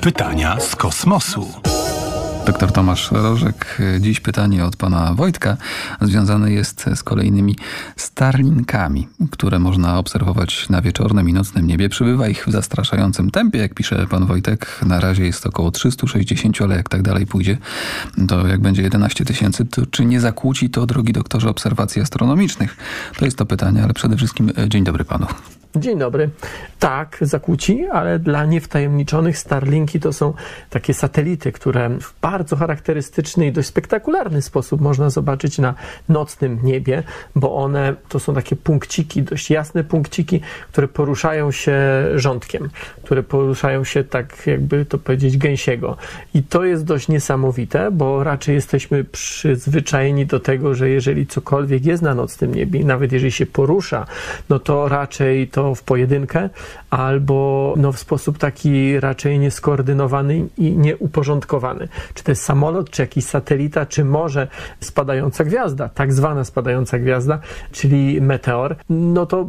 Pytania z kosmosu. Doktor Tomasz Rożek. Dziś pytanie od pana Wojtka związane jest z kolejnymi starlinkami, które można obserwować na wieczornym i nocnym niebie. Przybywa ich w zastraszającym tempie, jak pisze pan Wojtek. Na razie jest około 360, ale jak tak dalej pójdzie, to jak będzie 11 tysięcy, to czy nie zakłóci to, drogi doktorze, obserwacji astronomicznych? To jest to pytanie, ale przede wszystkim e, dzień dobry panu. Dzień dobry. Tak, zakłóci, ale dla niewtajemniczonych Starlinki to są takie satelity, które w bardzo charakterystyczny i dość spektakularny sposób można zobaczyć na nocnym niebie, bo one to są takie punkciki, dość jasne punkciki, które poruszają się rządkiem, które poruszają się tak, jakby to powiedzieć, gęsiego. I to jest dość niesamowite, bo raczej jesteśmy przyzwyczajeni do tego, że jeżeli cokolwiek jest na nocnym niebie, nawet jeżeli się porusza, no to raczej to w pojedynkę, albo no, w sposób taki raczej nieskoordynowany i nieuporządkowany. Czy to jest samolot, czy jakiś satelita, czy może spadająca gwiazda, tak zwana spadająca gwiazda, czyli meteor, no to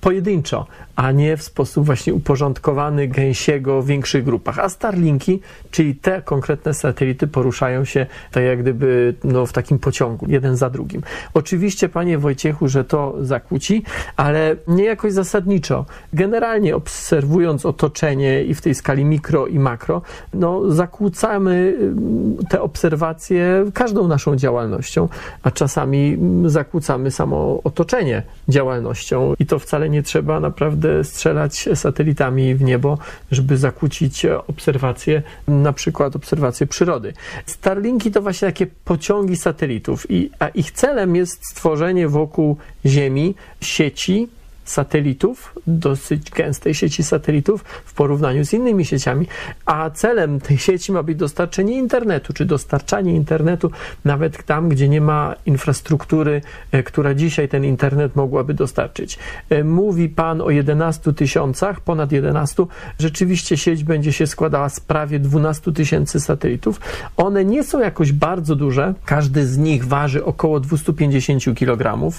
pojedynczo, a nie w sposób właśnie uporządkowany, gęsiego w większych grupach. A Starlinki, czyli te konkretne satelity poruszają się tak jak gdyby no, w takim pociągu, jeden za drugim. Oczywiście, panie Wojciechu, że to zakłóci, ale nie jakoś zasadniczo. Generalnie obserwując otoczenie i w tej skali mikro i makro, no, zakłócamy mm, te obserwacje każdą naszą działalnością, a czasami mm, zakłócamy samo otoczenie działalnością i to wcale nie trzeba naprawdę strzelać satelitami w niebo, żeby zakłócić obserwacje, na przykład obserwacje przyrody. Starlinki to właśnie takie pociągi satelitów, i, a ich celem jest stworzenie wokół Ziemi sieci satelitów, dosyć gęstej sieci satelitów w porównaniu z innymi sieciami, a celem tej sieci ma być dostarczenie internetu, czy dostarczanie internetu nawet tam, gdzie nie ma infrastruktury, e, która dzisiaj ten internet mogłaby dostarczyć. E, mówi Pan o 11 tysiącach, ponad 11. Rzeczywiście sieć będzie się składała z prawie 12 tysięcy satelitów. One nie są jakoś bardzo duże. Każdy z nich waży około 250 kg.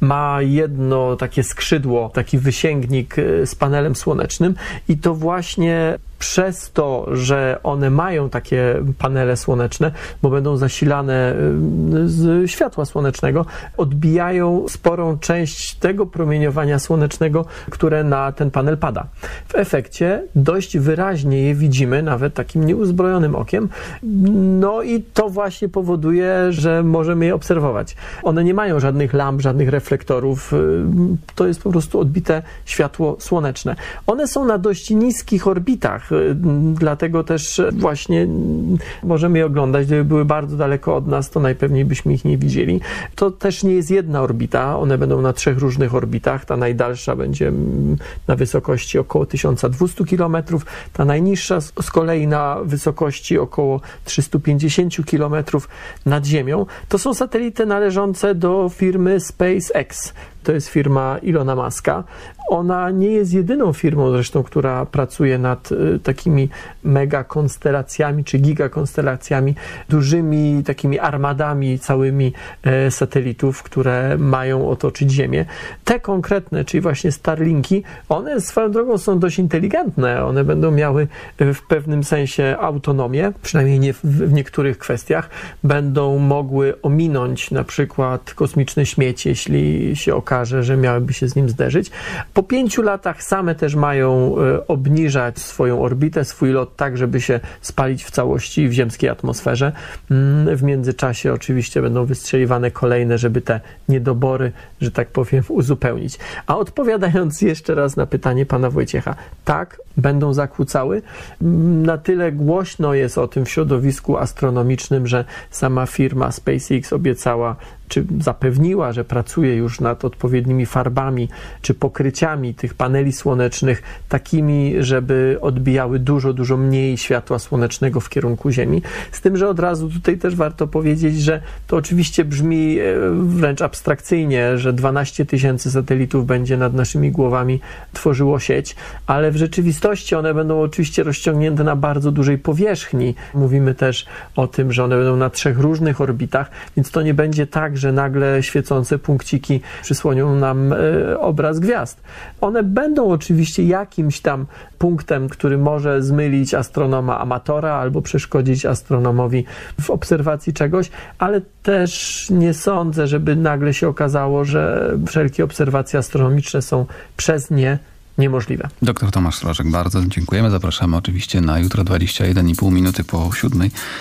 Ma jedno takie skrzydło taki wysięgnik y, z panelem słonecznym i to właśnie przez to, że one mają takie panele słoneczne, bo będą zasilane y, z światła słonecznego, odbijają sporą część tego promieniowania słonecznego, które na ten panel pada. W efekcie dość wyraźnie je widzimy, nawet takim nieuzbrojonym okiem, no i to właśnie powoduje, że możemy je obserwować. One nie mają żadnych lamp, żadnych reflektorów, y, to jest po prostu odbite światło słoneczne. One są na dość niskich orbitach, dlatego też właśnie możemy je oglądać. Gdyby były bardzo daleko od nas, to najpewniej byśmy ich nie widzieli. To też nie jest jedna orbita, one będą na trzech różnych orbitach. Ta najdalsza będzie na wysokości około 1200 km, ta najniższa z kolei na wysokości około 350 km nad Ziemią. To są satelity należące do firmy SpaceX to jest firma Ilona Maska. Ona nie jest jedyną firmą zresztą, która pracuje nad y, takimi mega konstelacjami czy gigakonstelacjami, dużymi takimi armadami całymi e, satelitów, które mają otoczyć Ziemię. Te konkretne, czyli właśnie Starlinki, one swoją drogą są dość inteligentne. One będą miały e, w pewnym sensie autonomię, przynajmniej nie w, w niektórych kwestiach. Będą mogły ominąć na przykład kosmiczne śmieci, jeśli się okaże, okaże, że miałyby się z nim zderzyć. Po pięciu latach same też mają e, obniżać swoją orbitę, swój lot tak, żeby się spalić w całości w ziemskiej atmosferze. Mm, w międzyczasie oczywiście będą wystrzeliwane kolejne, żeby te niedobory, że tak powiem, uzupełnić. A odpowiadając jeszcze raz na pytanie pana Wojciecha, tak, będą zakłócały. Mm, na tyle głośno jest o tym w środowisku astronomicznym, że sama firma SpaceX obiecała czy zapewniła, że pracuje już nad odpowiednimi farbami czy pokryciami tych paneli słonecznych, takimi, żeby odbijały dużo, dużo mniej światła słonecznego w kierunku Ziemi. Z tym, że od razu tutaj też warto powiedzieć, że to oczywiście brzmi e, wręcz abstrakcyjnie, że 12 tysięcy satelitów będzie nad naszymi głowami tworzyło sieć, ale w rzeczywistości one będą oczywiście rozciągnięte na bardzo dużej powierzchni. Mówimy też o tym, że one będą na trzech różnych orbitach, więc to nie będzie tak, że nagle świecące punkciki przysłonią nam e, obraz gwiazd. One będą oczywiście jakimś tam punktem, który może zmylić astronoma amatora albo przeszkodzić astronomowi w obserwacji czegoś, ale też nie sądzę, żeby nagle się okazało, że wszelkie obserwacje astronomiczne są przez nie niemożliwe. Doktor Tomasz Rożek, bardzo dziękujemy. Zapraszamy oczywiście na jutro 21,5 minuty po siódmej